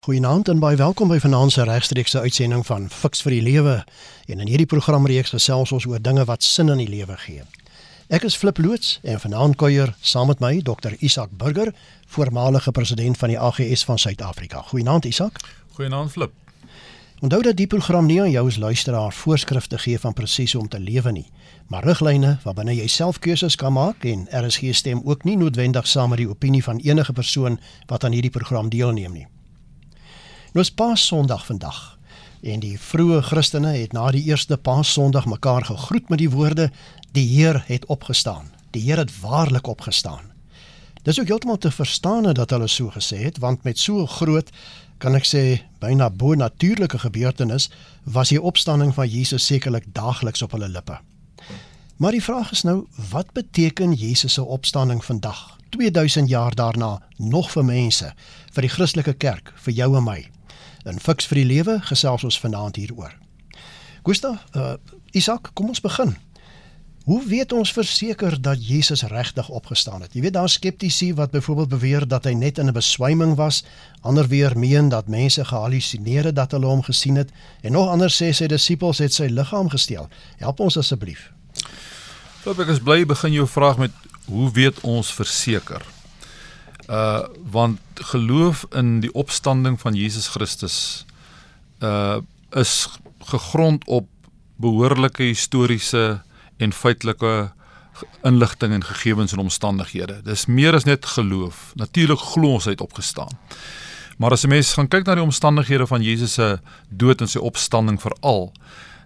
Goeienaand en baie welkom by vanaand se regstreekse uitsending van Fix vir die Lewe. En in hierdie programreeks gesels ons oor dinge wat sin in die lewe gee. Ek is Flip loods en vanaand kuier saam met my Dr. Isak Burger, voormalige president van die AGS van Suid-Afrika. Goeienaand Isak. Goeienaand Flip. Onthou dat die program nie aan jou as luisteraar voorskrifte gee van presies hoe om te lewe nie, maar riglyne waarbinne jy self keuses kan maak en RSG stem ook nie noodwendig saam met die opinie van enige persoon wat aan hierdie program deelneem nie. Nou is Paas Sondag vandag. En die vroeë Christene het na die eerste Paas Sondag mekaar gegroet met die woorde: "Die Heer het opgestaan. Die Heer het waarlik opgestaan." Dis ook heeltemal te verstaan dat hulle so gesê het, want met so groot kan ek sê byna bo-natuurlike gebeurtenis was die opstanding van Jesus sekerlik daagliks op hulle lippe. Maar die vraag is nou, wat beteken Jesus se opstanding vandag, 2000 jaar daarna, nog vir mense, vir die Christelike kerk, vir jou en my? In Fix vir die Lewe gesels ons vanaand hieroor. Gustav, uh, Isak, kom ons begin. Hoe weet ons verseker dat Jesus regtig opgestaan het? Jy weet daar skeptici wat byvoorbeeld beweer dat hy net in 'n beswyming was, ander weer meen dat mense gehallusineer het dat hulle hom gesien het en nog ander sê sy disippels het sy liggaam gesteel. Help ons asseblief. Flip, ek is bly begin jou vraag met hoe weet ons verseker? Uh want geloof in die opstanding van Jesus Christus uh is gegrond op behoorlike historiese en feitelike inligting en gegevens en omstandighede. Dis meer as net geloof. Natuurlik glo ons hy het opgestaan. Maar as 'n mens gaan kyk na die omstandighede van Jesus se dood en sy opstanding veral,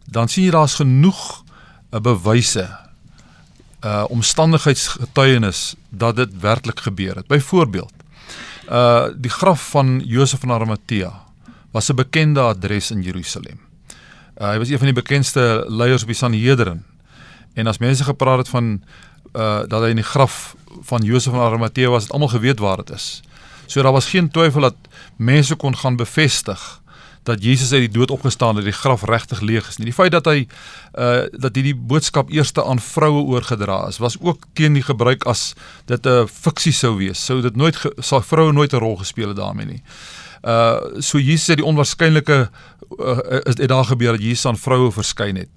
dan sien jy daar's genoeg uh, bewyse uh omstandigheidsgetuienis dat dit werklik gebeur het. Byvoorbeeld, uh die graf van Josef van Arimatea was 'n bekende adres in Jerusalem. Uh, hy was een van die bekendste leiers op die Sanhedrin. En as mense gepraat het van uh dat hy in die graf van Josef van Arimatea was, het almal geweet waar dit is. So daar was geen twyfel dat mense kon gaan bevestig dat Jesus uit die dood opgestaan het, die graf regtig leeg is nie. Die feit dat hy uh dat hierdie boodskap eerste aan vroue oorgedra is, was ook teen die gebruik as dit 'n fiksie sou wees. Sou dit nooit sou vroue nooit 'n rol gespeel het daarmee nie. Uh so Jesus het die onwaarskynlike uh, is dit daar gebeur dat Jesus aan vroue verskyn het.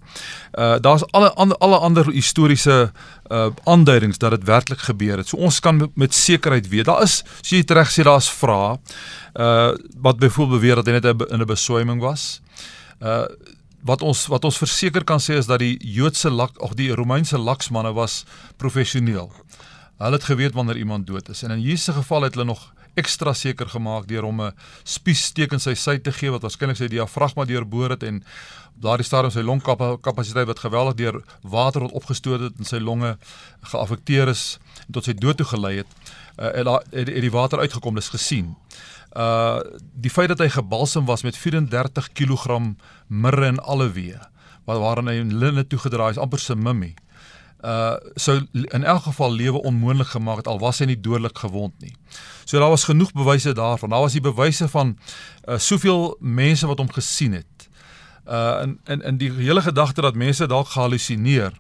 Uh daar's alle alle, alle ander historiese uh aanduidings dat dit werklik gebeur het. So ons kan met sekerheid weet. Daar is as jy reg sê daar's vrae uh wat byvoorbeeld beweer dat hy net in 'n beswyming was. Uh wat ons wat ons verseker kan sê is dat die Joodse lak of die Romeinse laksmanne was professioneel. Hulle het geweet wanneer iemand dood is en in Jesus se geval het hulle nog ekstra seker gemaak deur hom 'n spiessteek in sy sy te gee wat waarskynlik sy diafragma deurboor het en daardie stadium sy longkapasiteit wat geweldig deur water wat opgestoot het in sy longe geaffekteer is en tot sy dood toe gelei het. Uh, het, het, het die water uitgekom, dis gesien. Uh die feit dat hy gebalsem was met 34 kg mirre en alweë wat waarin hy linne toegedraai is amper se mummie uh sou in elk geval lewe onmoontlik gemaak het al was hy nie dodelik gewond nie. So daar was genoeg bewyse daarvan. Daar was die bewyse van uh soveel mense wat hom gesien het. Uh in in in die hele gedagte dat mense dalk gehallusineer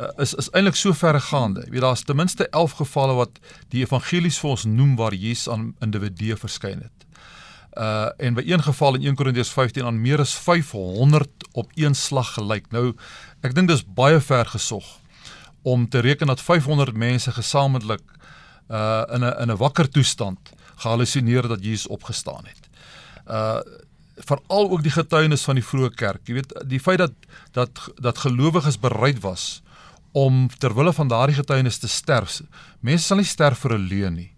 uh, is is eintlik so verregaande. Jy weet daar's ten minste 11 gevalle wat die evangelies vir ons noem waar Jesus aan individue verskyn het. Uh en by een geval in 1 Korintiërs 15 aan meer as 500 op een slag gelyk. Nou ek dink dis baie ver gesog om te reken dat 500 mense gesamentlik uh in 'n in 'n wakker toestand gehallusineer dat Jesus opgestaan het. Uh veral ook die getuienis van die vroeë kerk. Jy weet die feit dat dat dat gelowiges bereid was om ter wille van daardie getuienis te sterf. Mense sal nie sterf vir 'n leuen nie.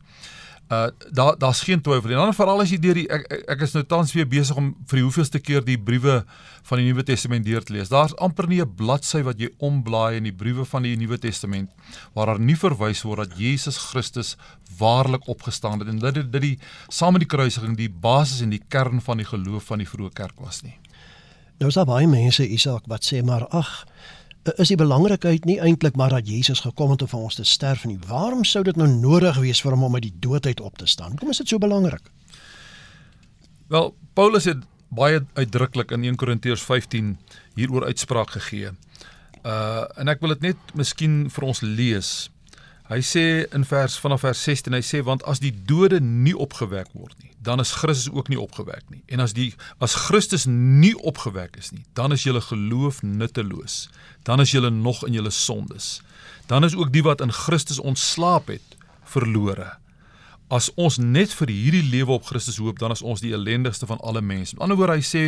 Uh daar daar's geen twyfel nie. Dan veral as jy deur die ek, ek is nou tans weer besig om vir die hoeveelste keer die briewe van die Nuwe Testament deur te lees. Daar's amper nie 'n bladsy wat jy omblaai in die briewe van die Nuwe Testament waar daar nie verwys word dat Jesus Christus waarlik opgestaan het en dat dit die saam met die kruisiging die basis en die kern van die geloof van die vroeë kerk was nie. Nou is daar baie mense Isak wat sê maar ag is die belangrikheid nie eintlik maar dat Jesus gekom het om vir ons te sterf nie. Waarom sou dit nou nodig wees vir hom om uit die dood uit op te staan? Hoekom is dit so belangrik? Wel, Paulus het baie uitdruklik in 1 Korintiërs 15 hieroor uitspraak gegee. Uh en ek wil dit net miskien vir ons lees Hy sê in vers vanaf vers 16 hy sê want as die dode nie opgewek word nie, dan is Christus ook nie opgewek nie. En as die as Christus nie opgewek is nie, dan is julle geloof nutteloos. Dan is julle nog in julle sondes. Dan is ook die wat in Christus ontslaap het verlore as ons net vir hierdie lewe op Christus hoop, dan is ons die ellendigste van alle mense. Met ander woorde, hy sê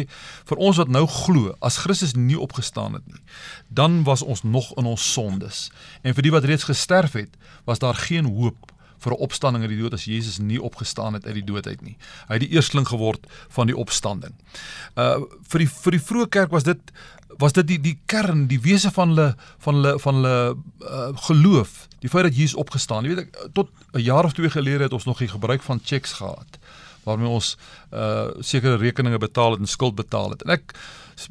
vir ons wat nou glo, as Christus nie opgestaan het nie, dan was ons nog in ons sondes. En vir die wat reeds gesterf het, was daar geen hoop vir 'n opstanding uit die dood as Jesus nie opgestaan het uit die dood uit nie. Hy het die eersteling geword van die opstanding. Uh vir die vir die vroeë kerk was dit was dit die die kern, die wese van hulle van hulle van hulle uh, geloof, die feit dat Jesus opgestaan. Jy weet ek tot 'n jaar of twee gelede het ons nog die gebruik van checks gehad waarmee ons uh sekere rekeninge betaal het en skuld betaal het. En ek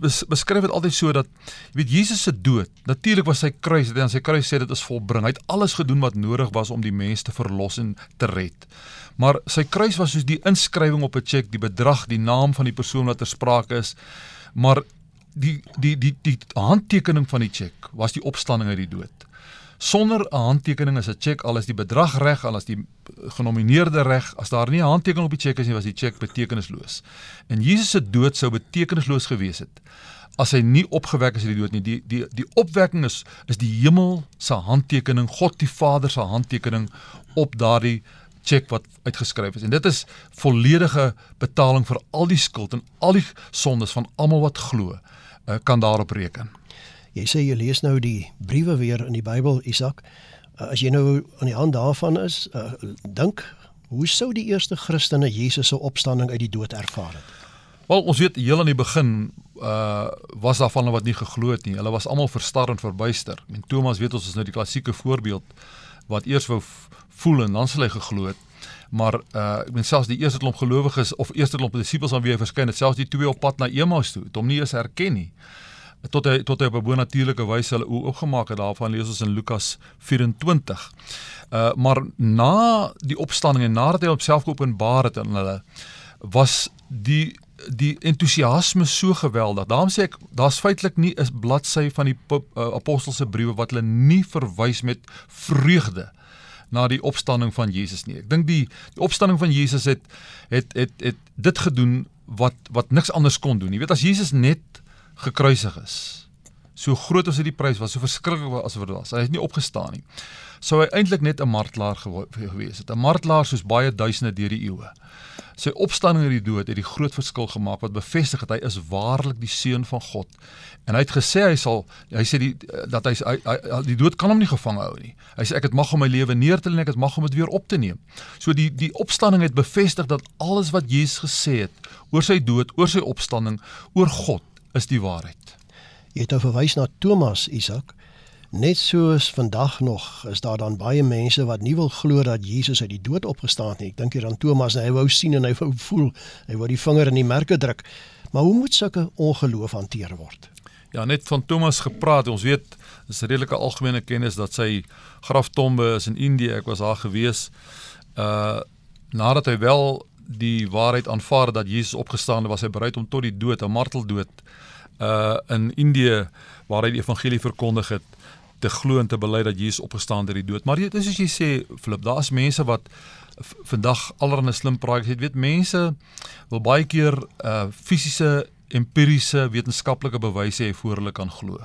bes, beskryf dit altyd so dat jy weet Jesus se dood, natuurlik was sy kruis, dit aan sy kruis sê dit is volbring. Hy het alles gedoen wat nodig was om die mens te verlos en te red. Maar sy kruis was soos die inskrywing op 'n cheque, die bedrag, die naam van die persoon wat ter sprake is. Maar die die die die handtekening van die cheque was die opstanding uit die dood. Sonder 'n handtekening is 'n cheque al is die bedrag reg, al is die genomineerde reg, as daar nie 'n handtekening op die cheque is nie, was die cheque betekenisloos. En Jesus se dood sou betekenisloos gewees het as hy nie opgewek is uit die dood nie. Die die die opwekking is is die hemel se handtekening, God die Vader se handtekening op daardie cheque wat uitgeskryf is. En dit is volledige betaling vir al die skuld en al die sondes van almal wat glo uh, kan daarop reken. Jy sê jy lees nou die briewe weer in die Bybel, Isak. Uh, as jy nou aan die hand daarvan is, uh, dink, hoe sou die eerste Christene Jesus se opstanding uit die dood ervaar het? Wel, ons weet heel aan die begin uh was daar van wat nie geglo het nie. Hulle was almal verstar en verbuister. En Thomas weet ons is nou die klassieke voorbeeld wat eers wou voel en dan sal hy geglo het. Maar uh ek meen selfs die eerste klomp gelowiges of eerste klomp disippels aan wie hy verskyn het, selfs die twee op pad na Emmaus toe, het hom nie eens herken nie. Tot hy tot hy op 'n bonatuurlike wyse hulle oë oopgemaak het daarvan lees ons in Lukas 24. Uh maar na die opstanding en nadat hy homself geopenbaar het aan hulle was die die entoesiasme so geweldig. Daarom sê ek daar's feitelik nie 'n bladsy van die uh, apostolse briewe wat hulle nie verwys met vreugde na die opstanding van Jesus nie. Ek dink die die opstanding van Jesus het het het het dit gedoen wat wat niks anders kon doen. Jy weet as Jesus net gekruisig is. So groot as dit die prys was, so verskriklik as wat dit was. Hy het nie opgestaan nie. Sou hy eintlik net 'n martelaar gewees het. 'n Martelaar soos baie duisende deur die eeue. Sy opstanding uit die dood het die groot verskil gemaak wat bevestig het hy is waarlik die seun van God. En hy het gesê hy sal hy sê die dat hy, hy, hy die dood kan hom nie gevang hou nie. Hy sê ek het mag om my lewe neer te lê en ek het mag om dit weer op te neem. So die die opstanding het bevestig dat alles wat Jesus gesê het oor sy dood, oor sy opstanding, oor God is die waarheid. Jy het nou verwys na Thomas Isak. Net soos vandag nog is daar dan baie mense wat nie wil glo dat Jesus uit die dood opgestaan het nie. Ek dink hier aan Thomas, hy wou sien en hy wou voel, hy wou die vinger in die merke druk. Maar hoe moet sulke ongeloof hanteer word? Ja, net van Thomas gepraat. Ons weet dis 'n redelike algemene kennis dat sy graftombe is in Indië. Ek was daar gewees. Uh nadat hy wel die waarheid aanvaar dat Jesus opgestaan het, was hy bereid om tot die dood, 'n marteldood uh in Indië waar hy die evangelie verkondig het te glo en te bely dat Jesus opgestaan uit die dood. Maar dit is soos jy sê, Flip, daar's mense wat vandag allerhande slim praat. Jy weet mense wil baie keer uh fisiese empiriese wetenskaplike bewyse hê voor hulle kan glo.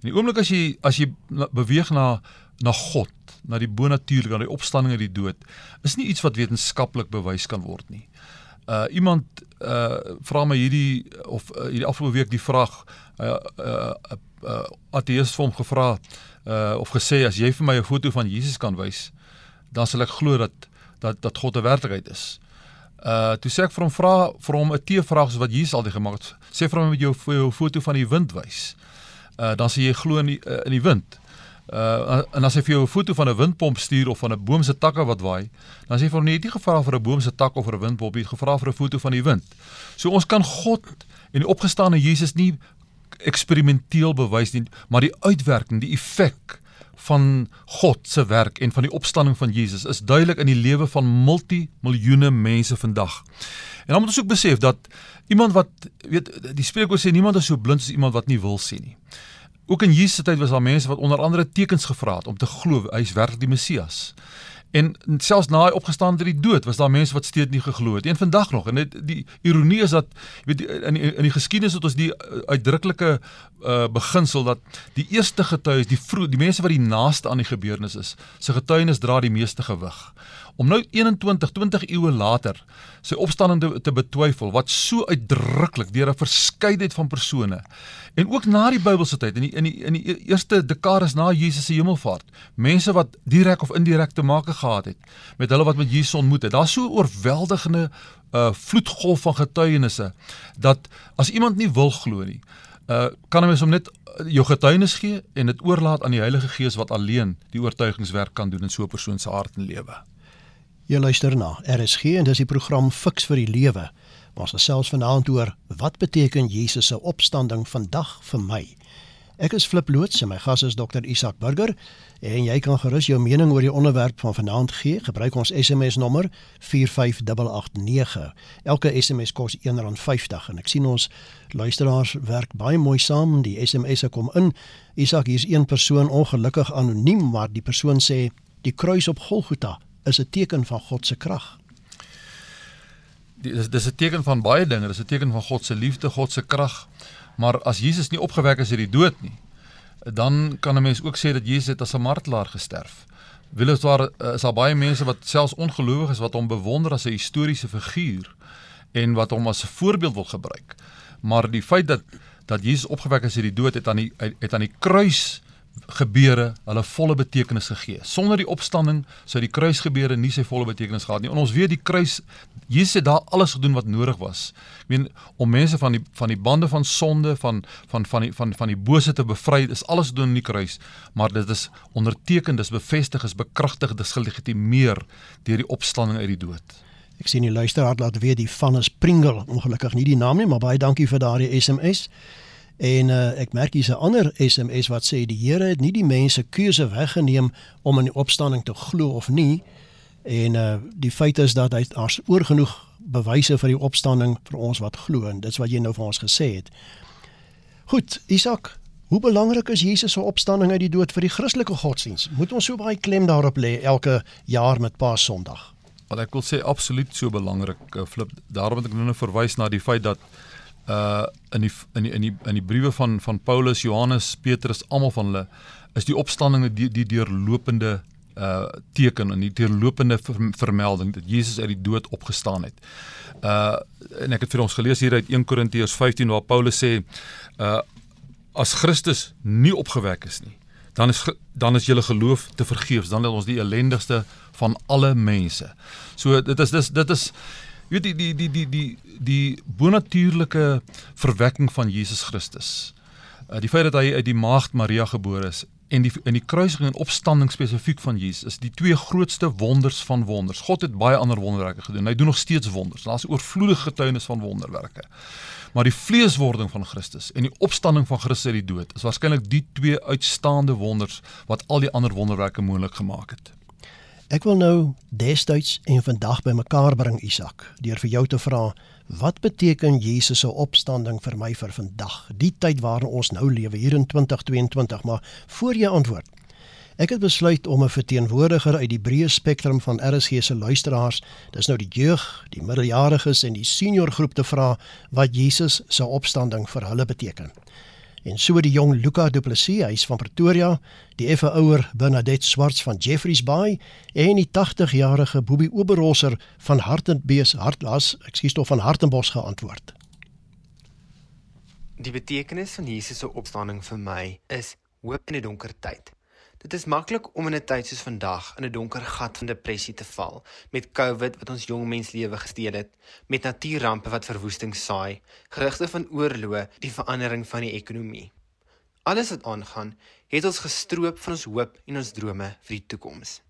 En die oomblik as jy as jy beweeg na na God, na die bonatuurlike, na die opstanding uit die dood, is nie iets wat wetenskaplik bewys kan word nie. Uh iemand uh vra my hierdie of uh, hierdie afgelope week die vraag uh uh uh, ateës vir hom gevra uh, of gesê as jy vir my 'n foto van Jesus kan wys, dan sal ek glo dat dat dat God 'n werklikheid is. Uh toe sê ek vir hom vra vir hom 'n T-vraag soos wat Jesus altyd gemaak het. Sê vir hom met jou, jou foto van die wind wys. Uh dan sê jy glo in die uh, in die wind. Uh en as hy vir jou 'n foto van 'n windpomp stuur of van 'n boom se takke wat waai, dan sê jy vir hom nee, jy het nie gevra vir 'n boom se tak of vir 'n windpomp, jy het gevra vir 'n foto van die wind. So ons kan God en die opgestane Jesus nie eksperimenteel bewys nie, maar die uitwerking, die effek van God se werk en van die opstanding van Jesus is duidelik in die lewe van multimiljoene mense vandag. En dan moet ons ook besef dat iemand wat weet die spreekwoord sê niemand is so blind as iemand wat nie wil sien nie. Ook in Jesus se tyd was daar mense wat onder andere tekens gevra het om te glo hy's werklik die Messias. En selfs na hy opgestaan uit die dood was daar mense wat steeds nie geglo het. En vandag nog en dit die ironie is dat weet in in die geskiedenis het ons die uh, uitdruklike uh, beginsel dat die eerste getuies, die vroeg, die mense wat die naaste aan die gebeurtenis is, se getuienis dra die meeste gewig. Om nou 21, 20 eeue later sy opstanding te, te betwyfel wat so uitdruklik deur 'n verskeidenheid van persone en ook na die Bybelse tyd in die in die in die eerste dekades na Jesus se hemelvaart, mense wat direk of indirek te maak gehad het met hulle wat met Jesus ontmoet het. Daar's so 'n oorweldigende uh vloedgolf van getuienisse dat as iemand nie wil glo nie, uh kan 'n mens hom net uh, jou getuienis gee en dit oorlaat aan die Heilige Gees wat alleen die oortuigingswerk kan doen in so 'n persoon se hart en lewe. Jy luister na RSG en dis die program Fix vir die Lewe. Ons gesels vanaand oor wat beteken Jesus se opstanding vandag vir my. Ek is Flip Loots en my gas is Dr Isak Burger en jy kan gerus jou mening oor die onderwerp van vanaand gee. Gebruik ons SMS nommer 45889. Elke SMS kos R1.50 en ek sien ons luisteraars werk baie mooi saam. Die SMS'e kom in. Isak, hier's een persoon ongelukkig anoniem, maar die persoon sê die kruis op Golgotha is 'n teken van God se krag dis dis 'n teken van baie dinge, dis 'n teken van God se liefde, God se krag. Maar as Jesus nie opgewek is uit die dood nie, dan kan 'n mens ook sê dat Jesus het as 'n martelaar gesterf. Weliswaar eh, is daar baie mense wat selfs ongelowiges wat hom bewonder as 'n historiese figuur en wat hom as 'n voorbeeld wil gebruik. Maar die feit dat dat Jesus opgewek is uit die dood het aan die het aan die kruis gebeure hulle volle betekenis gegee. Sonder die opstanding sou die kruisgebeure nie sy volle betekenis gehad nie. En ons weet die kruis Jesus het daar alles gedoen wat nodig was. Ek meen om mense van die van die bande van sonde van van van die van van die bose te bevry is alles gedoen in die kruis, maar dit is onderteken, dis bevestig, is bekragtig, dis gelegitimeer deur die opstanding uit die dood. Ek sien die luisteraar laat weet die van is Pringle, ongelukkig nie die naam nie, maar baie dankie vir daardie SMS. En uh, ek merk hier's 'n ander SMS wat sê die Here het nie die mense keuse weggeneem om in die opstanding te glo of nie. En uh die feit is dat hy daar's oorgenoeg bewyse vir die opstanding vir ons wat glo en dit's wat jy nou vir ons gesê het. Goed, Isak, hoe belangrik is Jesus se opstanding uit die dood vir die Christelike godsdiens? Moet ons so baie klem daarop lê elke jaar met Paasondag? Wat ek wil sê absoluut so belangrik, uh, flip. Daarom het ek nou net verwys na die feit dat uh in die in die in die in die briewe van van Paulus, Johannes, Petrus, almal van hulle is die opstanding die die deurlopende uh teken en die deurlopende vermelding dat Jesus uit die dood opgestaan het. Uh en ek het vir ons gelees hier uit 1 Korintiërs 15 waar Paulus sê uh as Christus nie opgewek is nie, dan is dan is julle geloof te vergeefs, dan is ons die ellendigste van alle mense. So dit is dis dit is Jy weet die die die die die die bonatuurlike verwekking van Jesus Christus. Uh, die feit dat hy uit die maagd Maria gebore is en die in die kruisiging en opstanding spesifiek van Jesus is die twee grootste wonders van wonders. God het baie ander wonderwerke gedoen. Hy doen nog steeds wonders. Daar's oorvloedige getuienis van wonderwerke. Maar die vleeswording van Christus en die opstanding van Christus uit die dood is waarskynlik die twee uitstaande wonders wat al die ander wonderwerke moontlik gemaak het. Ek wil nou destyds en vandag bymekaar bring Isak deur vir jou te vra wat beteken Jesus se opstanding vir my vir vandag? Die tyd waarin ons nou lewe hier in 2022 maar voor jy antwoord Ek het besluit om 'n verteenwoordiger uit die breë spektrum van RSG se luisteraars dis nou die jeug, die middeljariges en die senior groep te vra wat Jesus se opstanding vir hulle beteken En so die jong Luca Du Plessis, hy's van Pretoria, die effe ouer Bernadette Swarts van Jeffreys Bay en die 80-jarige Bobbie Oberholzer van Hartenbees Hartlas, ekskuus tog van Hartenbos geantwoord. Die betekenis van Jesus se opstanding vir my is hoop in 'n donker tyd. Dit is maklik om in 'n tyd soos vandag in 'n donker gat van depressie te val, met COVID wat ons jong mens lewe gesteel het, met natuurrampe wat verwoesting saai, gerugte van oorloë, die verandering van die ekonomie. Alles wat aangaan, het ons gestroop van ons hoop en ons drome vir die toekoms.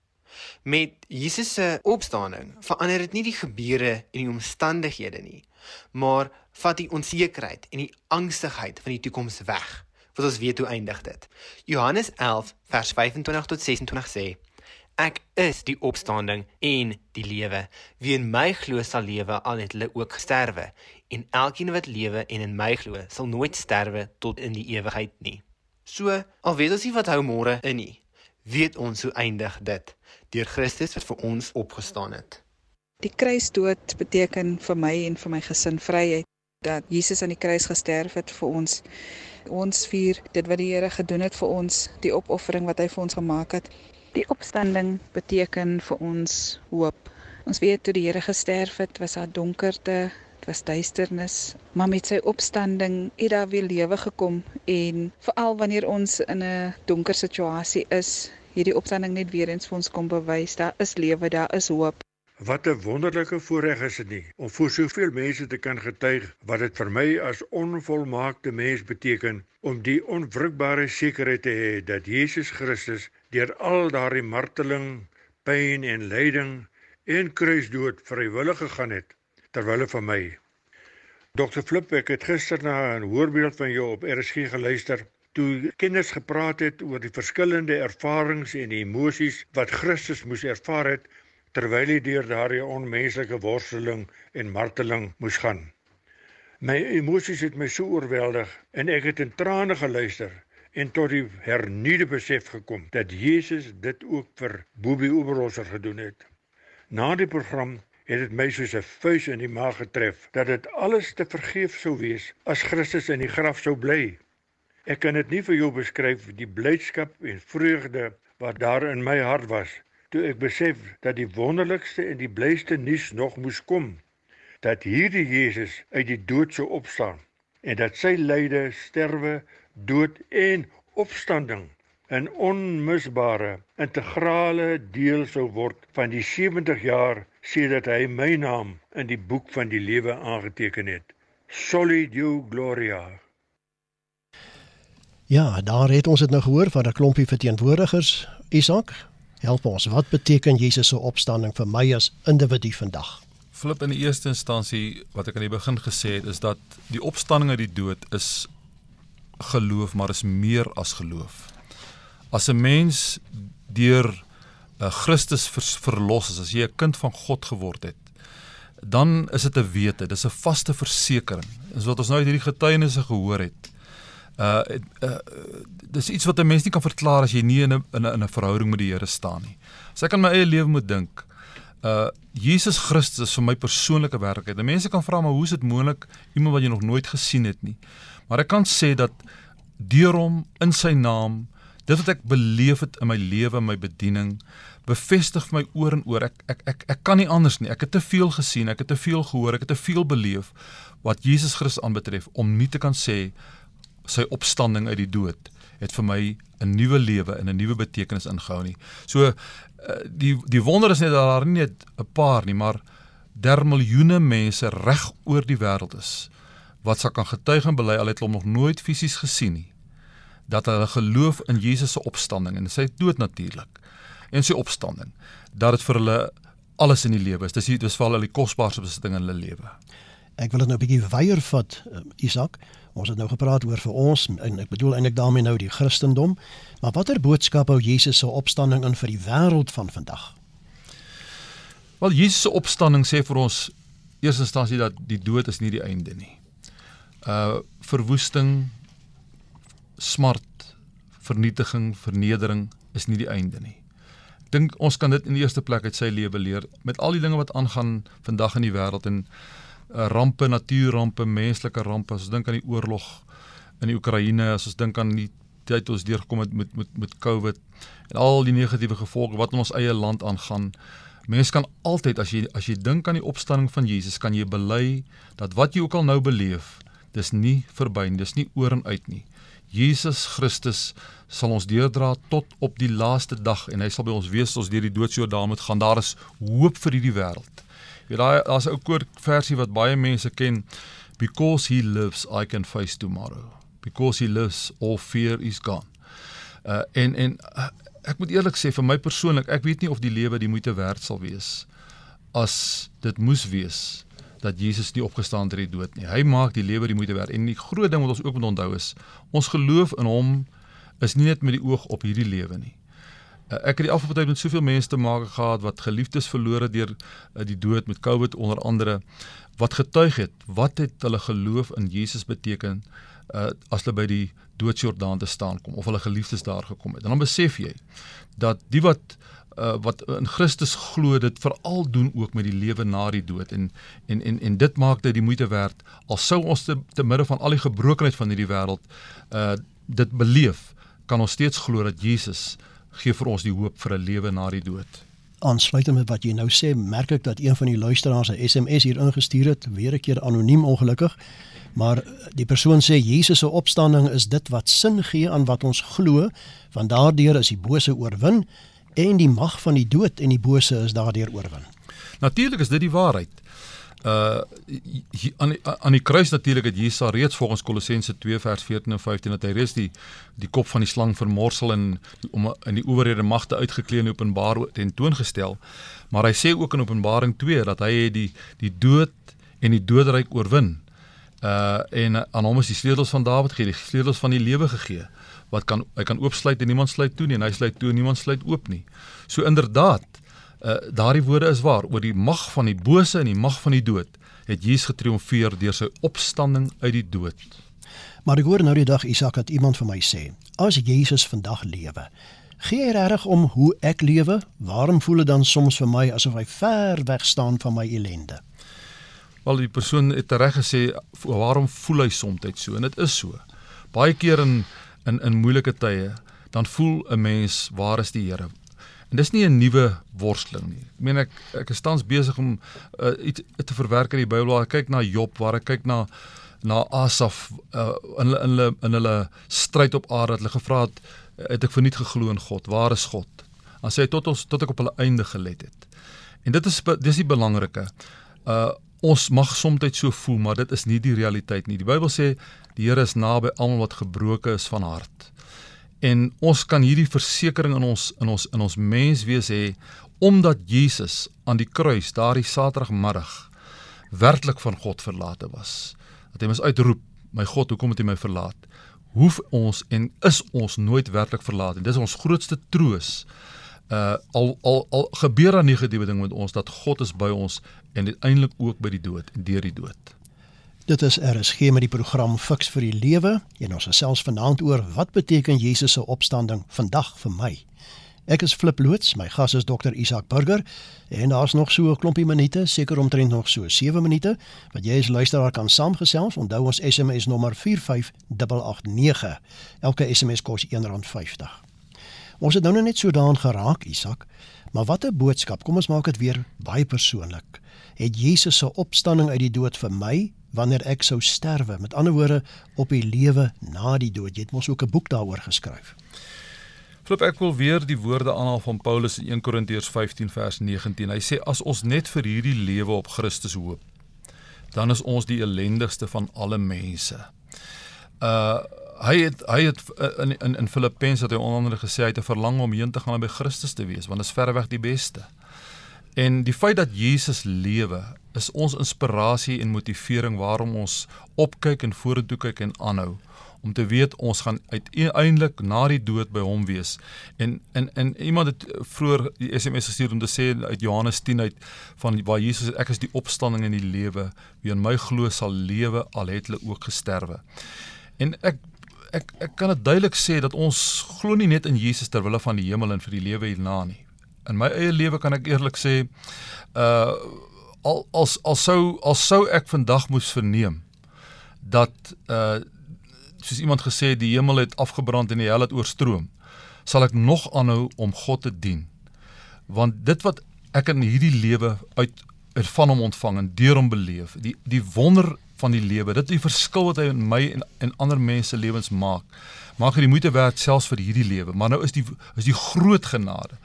Met Jesus se opstanding verander dit nie die gebeure en die omstandighede nie, maar vat die onsekerheid en die angstigheid van die toekoms weg wat ons weet hoe eindig dit. Johannes 11 vers 25 tot 26 sê: Ek is die opstanding en die lewe. Wie in my glo sal lewe al het hulle ook gesterwe, en elkeen wat lewe en in my glo sal nooit sterwe tot in die ewigheid nie. So, al weet ons nie wat hou môre in nie, weet ons hoe eindig dit deur Christus wat vir ons opgestaan het. Die kruisdood beteken vir my en vir my gesin vryheid dat Jesus aan die kruis gesterf het vir ons. Ons vier dit wat die Here gedoen het vir ons, die opoffering wat hy vir ons gemaak het. Die opstanding beteken vir ons hoop. Ons weet toe die Here gesterf het, was daar donkerte, dit was duisternis, maar met sy opstanding het daar weer lewe gekom en veral wanneer ons in 'n donker situasie is, hierdie opstanding net weer eens vir ons kom bewys daar is lewe, daar is hoop. Wat 'n wonderlike voorreg is dit nie om vir soveel mense te kan getuig wat dit vir my as onvolmaakte mens beteken om die onwrikbare sekerheid te hê dat Jesus Christus deur al daardie marteling, pyn en lyding en kruisdood vrywillig gegaan het terwyl van my. Dr. Flip, ek het gister na 'n hoorbeeld van jou op RSG geluister toe kinders gepraat het oor die verskillende ervarings en emosies wat Christus moes ervaar het terwyl hy deur daardie onmenslike worsteling en marteling moes gaan. My emosies het my so oorweldig en ek het in trane geluister en tot die hernuide besef gekom dat Jesus dit ook vir Bobbie Oberholzer gedoen het. Na die program het dit my soos 'n vuis in die maag getref dat dit alles te vergeef sou wees as Christus in die graf sou bly. Ek kan dit nie vir jou beskryf die blydskap en vreugde wat daar in my hart was toe ek besef dat die wonderlikste en die blyste nuus nog moes kom dat hierdie Jesus uit die dood sou opstaan en dat sy lyde, sterwe, dood en opstanding 'n onmisbare integrale deel sou word van die 70 jaar sedert hy my naam in die boek van die lewe aangeteken het. Soli Deo Gloria. Ja, daar het ons dit nou gehoor van 'n klompie verteenwoordigers. Isak, help ons. Wat beteken Jesus se opstanding vir my as individu vandag? Flip in die eerste instansie wat ek aan die begin gesê het is dat die opstanding uit die dood is geloof, maar is meer as geloof. As 'n mens deur uh, Christus vers, verlos is, as jy 'n kind van God geword het, dan is dit 'n wete, dis 'n vaste versekering. Dis wat ons nou uit hierdie getuienisse gehoor het. Uh, uh dis iets wat 'n mens nie kan verklaar as jy nie in 'n in 'n 'n verhouding met die Here staan nie. As ek aan my eie lewe moet dink, uh Jesus Christus is vir my persoonlike werklikheid. Mense kan vra maar hoe is dit moontlik iemand wat jy nog nooit gesien het nie? Maar ek kan sê dat deur hom in sy naam dit wat ek beleef het in my lewe, my bediening, bevestig vir my oor en oor. Ek ek ek ek kan nie anders nie. Ek het te veel gesien, ek het te veel gehoor, ek het te veel beleef wat Jesus Christus aanbetref om nie te kan sê sy opstanding uit die dood het vir my 'n nuwe lewe en 'n nuwe betekenis ingehou nie. So eh, die die wonder is net dat daar nie net 'n paar nie, maar der miljoene mense reg oor die wêreld is wat sal kan getuig en bely al het hulle nog nooit fisies gesien nie dat hulle geloof in Jesus se opstanding en sy dood natuurlik en sy opstanding dat dit vir hulle alles in die lewe is. Dis dis vir hulle die kosbaarste besitting in hulle lewe. Ek wil dit nou 'n bietjie weier vat, uh, Isak. Ons het nou gepraat oor vir ons en ek bedoel eintlik daarmee nou die Christendom. Maar watter boodskap hou Jesus se opstanding in vir die wêreld van vandag? Wel Jesus se opstanding sê vir ons eers instansie dat die dood is nie die einde nie. Uh verwoesting, smart, vernietiging, vernedering is nie die einde nie. Ek dink ons kan dit in die eerste plek uit sy lewe leer met al die dinge wat aangaan vandag in die wêreld en rampe, natuurrampe, menslike rampe. As ons dink aan die oorlog in die Oekraïne, as ons dink aan die tyd ons deurgekom het met met met COVID en al die negatiewe gevolge wat in ons eie land aangaan. Mense kan altyd as jy as jy dink aan die opstanding van Jesus, kan jy bely dat wat jy ook al nou beleef, dis nie verby nie, dis nie oor en uit nie. Jesus Christus sal ons deurdra tot op die laaste dag en hy sal by ons wees as ons deur die doodsjordaan moet gaan. Daar is hoop vir hierdie wêreld. Jy daai daar's 'n ou koor versie wat baie mense ken. Because he lives I can face tomorrow. Because he lives all fear is gone. Uh en en uh, ek moet eerlik sê vir my persoonlik, ek weet nie of die lewe die moeite werd sal wees as dit moes wees dat Jesus nie opgestaan het uit die dood nie. Hy maak die lewe die moeite werd. En die groot ding wat ons ook moet onthou is, ons geloof in hom is nie net met die oog op hierdie lewe nie. Uh, ek het die afgelope tyd met soveel mense te maak gehad wat geliefdes verloor het deur uh, die dood met COVID onder andere wat getuig het wat het hulle geloof in Jesus beteken uh as hulle by die doodsjordaan te staan kom of hulle geliefdes daar gekom het. En dan besef jy dat die wat uh, wat in Christus glo dit veral doen ook met die lewe na die dood en en en en dit maak dit die moeite werd al sou ons te, te midde van al die gebrokenheid van hierdie wêreld uh dit beleef kan ons steeds glo dat Jesus gee vir ons die hoop vir 'n lewe na die dood. Aansluitend met wat jy nou sê, merk ek dat een van die luisteraars 'n SMS hier ingestuur het, weer 'n keer anoniem ongelukkig. Maar die persoon sê Jesus se opstanding is dit wat sin gee aan wat ons glo, want daardeur is die bose oorwin en die mag van die dood en die bose is daardeur oorwin. Natuurlik is dit die waarheid uh aan die, aan die kruis natuurlik het Jesus reeds volgens Kolossense 2 vers 14 en 15 dat hy reeds die die kop van die slang vermorsel en om in die owerhede magte uitgeklee en openbaar ten toon gestel. Maar hy sê ook in Openbaring 2 dat hy die die dood en die doodryk oorwin. Uh en aan hom is die sleutels van Dawid gegee, die sleutels van die lewe gegee. Wat kan hy kan oopsluit en niemand sluit toe nie en hy sluit toe en niemand sluit oop nie. So inderdaad uh, daardie woorde is waar oor die mag van die bose en die mag van die dood het Jesus getriomfeer deur sy opstanding uit die dood. Maar ek hoor nou die dag Isak het iemand vir my sê, as Jesus vandag lewe, gee hy reg om hoe ek lewe? Waarom voel dit dan soms vir my asof hy ver weg staan van my ellende? Wel die persoon het reg gesê waarom voel hy soms so en dit is so. Baie keer in in in moeilike tye dan voel 'n mens waar is die Here? En dis nie 'n nuwe worsteling nie. Ek meen ek ek is tans besig om uh, iets te verwerk in die Bybel. Ek kyk na Job waar ek kyk na na Asaf uh, in hulle in hulle in hulle stryd op aarde dat hulle gevra het het ek verniet geglo in God. Waar is God? Dan sê hy tot ons tot ek op hulle einde gelet het. En dit is dis die belangrike. Uh ons mag soms so voel, maar dit is nie die realiteit nie. Die Bybel sê die Here is naby almal wat gebroken is van hart en ons kan hierdie versekering in ons in ons in ons menswees hê omdat Jesus aan die kruis daardie Saterdagmiddag werklik van God verlate was. Dat hy ons uitroep, my God, hoekom het U my verlaat? Hoef ons en is ons nooit werklik verlaat en dis ons grootste troos. Uh al al al gebeur daar negatiewe ding met ons dat God is by ons en uiteindelik ook by die dood en deur die dood. Dit is RSG met die program Fix vir die Lewe en ons gesels vanaand oor wat beteken Jesus se opstanding vandag vir my. Ek is Flip Loots, my gas is Dr Isak Burger en daar's nog so 'n klompie minute, seker omtrent nog so 7 minute wat jy as luisteraar kan saamgesels. Onthou ons SMS nommer 45889. Elke SMS kos R1.50. Ons het nou net so daan geraak, Isak. Maar wat 'n boodskap. Kom ons maak dit weer baie persoonlik. Het Jesus se opstanding uit die dood vir my wanneer ek sou sterwe. Met ander woorde op die lewe na die dood. Jy het mos ook 'n boek daaroor geskryf. Flip ek wil weer die woorde aanhaal van Paulus in 1 Korintiërs 15 vers 19. Hy sê as ons net vir hierdie lewe op Christus hoop, dan is ons die ellendigste van alle mense. Uh hy het hy het in in in Filippense het hy onder andere gesê hy het 'n verlang om heen te gaan by Christus te wees want dit is verreweg die beste. En die feit dat Jesus lewe is ons inspirasie en motivering waarom ons opkyk en vorentoe kyk en aanhou om te weet ons gaan uiteindelik na die dood by hom wees. En en en iemand het vroeër die SMS gestuur om te sê uit Johannes 10 uit van waar Jesus ek is die opstanding en die lewe. Wie in my glo sal lewe al het hulle ook gesterwe. En ek ek ek kan dit duidelik sê dat ons glo nie net in Jesus ter wille van die hemel en vir die lewe hierna nie. In my eie lewe kan ek eerlik sê uh al as al sou al sou ek vandag moes verneem dat uh soos iemand gesê die hemel het afgebrand en die hel het oorstroom sal ek nog aanhou om God te dien. Want dit wat ek in hierdie lewe uit van hom ontvang en deur hom beleef die die wonder van die lewe dit die verskil wat hy in my en en ander mense lewens maak maak dit die moeite werd selfs vir hierdie lewe. Maar nou is die is die groot genade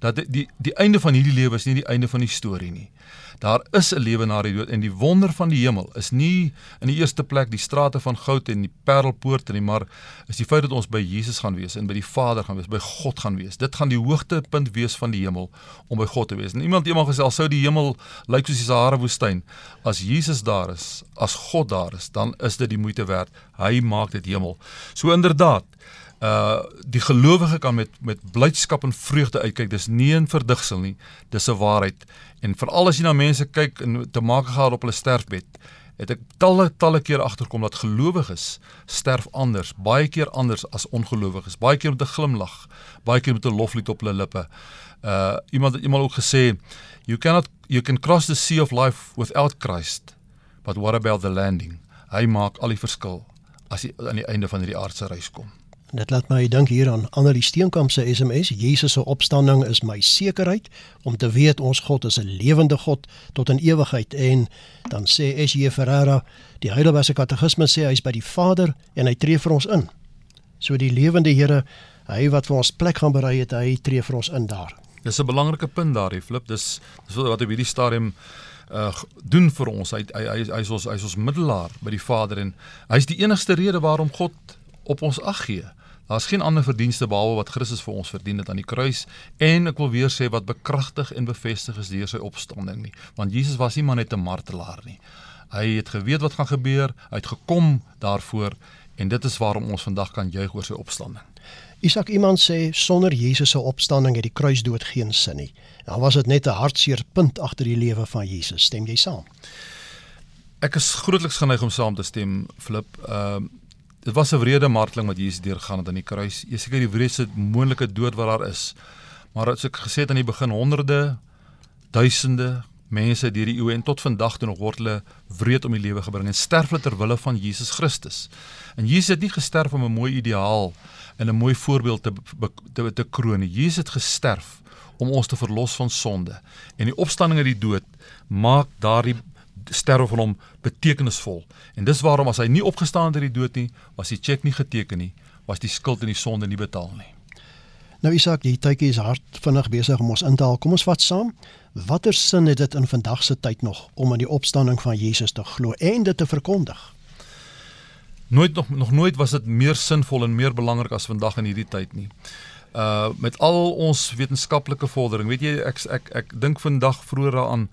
dat die die, einde van hierdie lewe is nie die einde van die storie nie Daar is 'n lewe na die dood en die wonder van die hemel is nie in die eerste plek die strate van goud en die parelpoorte nie, maar is die feit dat ons by Jesus gaan wees en by die Vader gaan wees, by God gaan wees. Dit gaan die hoogtepunt wees van die hemel om by God te wees. En iemand eendag gesê al sou die hemel lyk soos die Sahara woestyn, as Jesus daar is, as God daar is, dan is dit die moeite werd. Hy maak dit hemel. So inderdaad, uh die gelowige kan met met blydskap en vreugde uitkyk. Dis nie 'n verdigsel nie, dis 'n waarheid. En veral as jy na mense kyk en te maak gehad op hulle sterfbed het ek talle talle keer agterkom dat gelowiges sterf anders, baie keer anders as ongelowiges. Baie keer met 'n glimlag, baie keer met 'n loflied op hulle lippe. Uh iemand het eendag ook gesê, you cannot you can cross the sea of life without Christ, but what about the landing? Hy maak al die verskil as jy aan die einde van hierdie aardse reis kom. Dit laat my dink hier aan Annelie Steenkamp se SMS. Jesus se opstanding is my sekerheid om te weet ons God is 'n lewende God tot in ewigheid en dan sê SJ Ferreira, die Heidelbergse Katekismus sê hy's by die Vader en hy tree vir ons in. So die lewende Here, hy wat vir ons plek gaan berei het, hy tree vir ons in daar. Dis 'n belangrike punt daar, Flip. Dis dis wat op hierdie stadium uh doen vir ons. Hy hy hy hy's ons hy's ons middelaar by die Vader en hy's die enigste rede waarom God op ons ag gee. Daar's geen ander verdienste behalwe wat Christus vir ons verdien het aan die kruis en ek wil weer sê wat bekragtig en bevestig is deur sy opstanding nie. Want Jesus was nie maar net 'n martelaar nie. Hy het geweet wat gaan gebeur, hy het gekom daarvoor en dit is waarom ons vandag kan juig oor sy opstanding. Isak iemand sê sonder Jesus se opstanding het die kruisdood geen sin nie. Dan was dit net 'n hartseer punt agter die lewe van Jesus. Stem jy saam? Ek is grootliks geneig om saam te stem, Flip. Ehm uh, dit was 'n wrede marteling wat Jesus deurgaan het aan die kruis. Jy seker die wreedste moontlike dood wat daar is. Maar as ek gesê het aan die begin honderde, duisende mense deur die eeue en tot vandag toe nog word hulle wreed om die lewe gebring en sterf ter wille van Jesus Christus. En Jesus het nie gesterf om 'n mooi ideaal en 'n mooi voorbeeld te te te kroon nie. Jesus het gesterf om ons te verlos van sonde. En die opstanding uit die dood maak daardie sterwe van hom betekenisvol. En dis waarom as hy nie opgestaan het uit die dood nie, was die cheque nie geteken nie, was die skuld en die sonde nie betaal nie. Nou Isak, die tydjie is hard vinnig besig om ons in te haal. Kom ons vat saam. Watter sin het dit in vandag se tyd nog om aan die opstanding van Jesus te glo en dit te verkondig? Nooit nog nog nooit was dit meer sinvol en meer belangrik as vandag in hierdie tyd nie. Uh met al ons wetenskaplike vordering, weet jy ek ek ek, ek dink vandag vroeër daaraan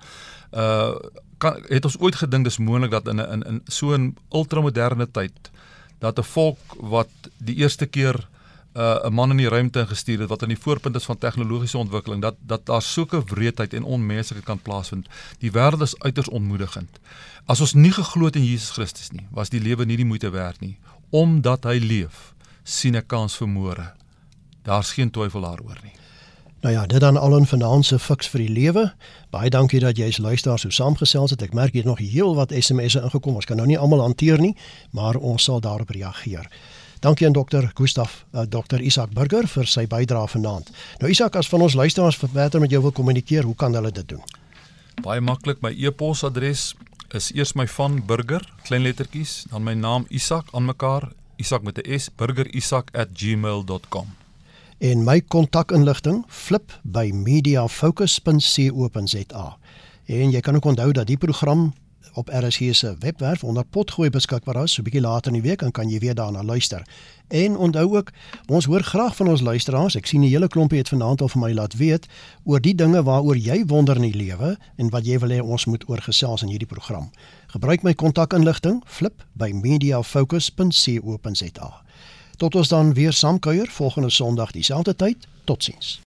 uh kan het ons ooit gedink dis moontlik dat in 'n in, in so 'n ultramoderne tyd dat 'n volk wat die eerste keer uh, 'n man in die ruimte gestuur het wat aan die voorpunt is van tegnologiese ontwikkeling dat dat daar sulke wreedheid en onmenslikheid kan plaasvind. Die wêreld is uiters ontmoedigend. As ons nie geglo het in Jesus Christus nie, was die lewe nie die moeite werd nie. Omdat hy leef, sien ek kans vir môre. Daar's geen twyfel daaroor nie. Nou ja, dit dan al 'n finansiële fiks vir die lewe. Baie dankie dat jy as luisteraar so saamgesels het. Ek merk hier nog heel wat SMS'e ingekom. Ons kan nou nie almal hanteer nie, maar ons sal daarop reageer. Dankie aan dokter Gustaf, uh, dokter Isak Burger vir sy bydrae vanaand. Nou Isak, as van ons luisteraars verder met jou wil kommunikeer, hoe kan hulle dit doen? Baie maklik, my e-posadres is eers my van Burger, klein lettertjies, dan my naam Isak aan mekaar, Isak met 'n S, burgerisak@gmail.com en my kontakinligting flip by mediafocus.co.za. En jy kan ook onthou dat die program op RSG se webwerf onder potgooi beskikbaar is. So 'n bietjie later in die week dan kan jy weer daarna luister. En onthou ook, ons hoor graag van ons luisteraars. Ek sien 'n hele klompie het vanaand al vir my laat weet oor die dinge waaroor jy wonder in die lewe en wat jy wil hê ons moet oorgesels in hierdie program. Gebruik my kontakinligting flip by mediafocus.co.za. Tot ons dan weer saamkuier volgende Sondag dieselfde tyd. Totsiens.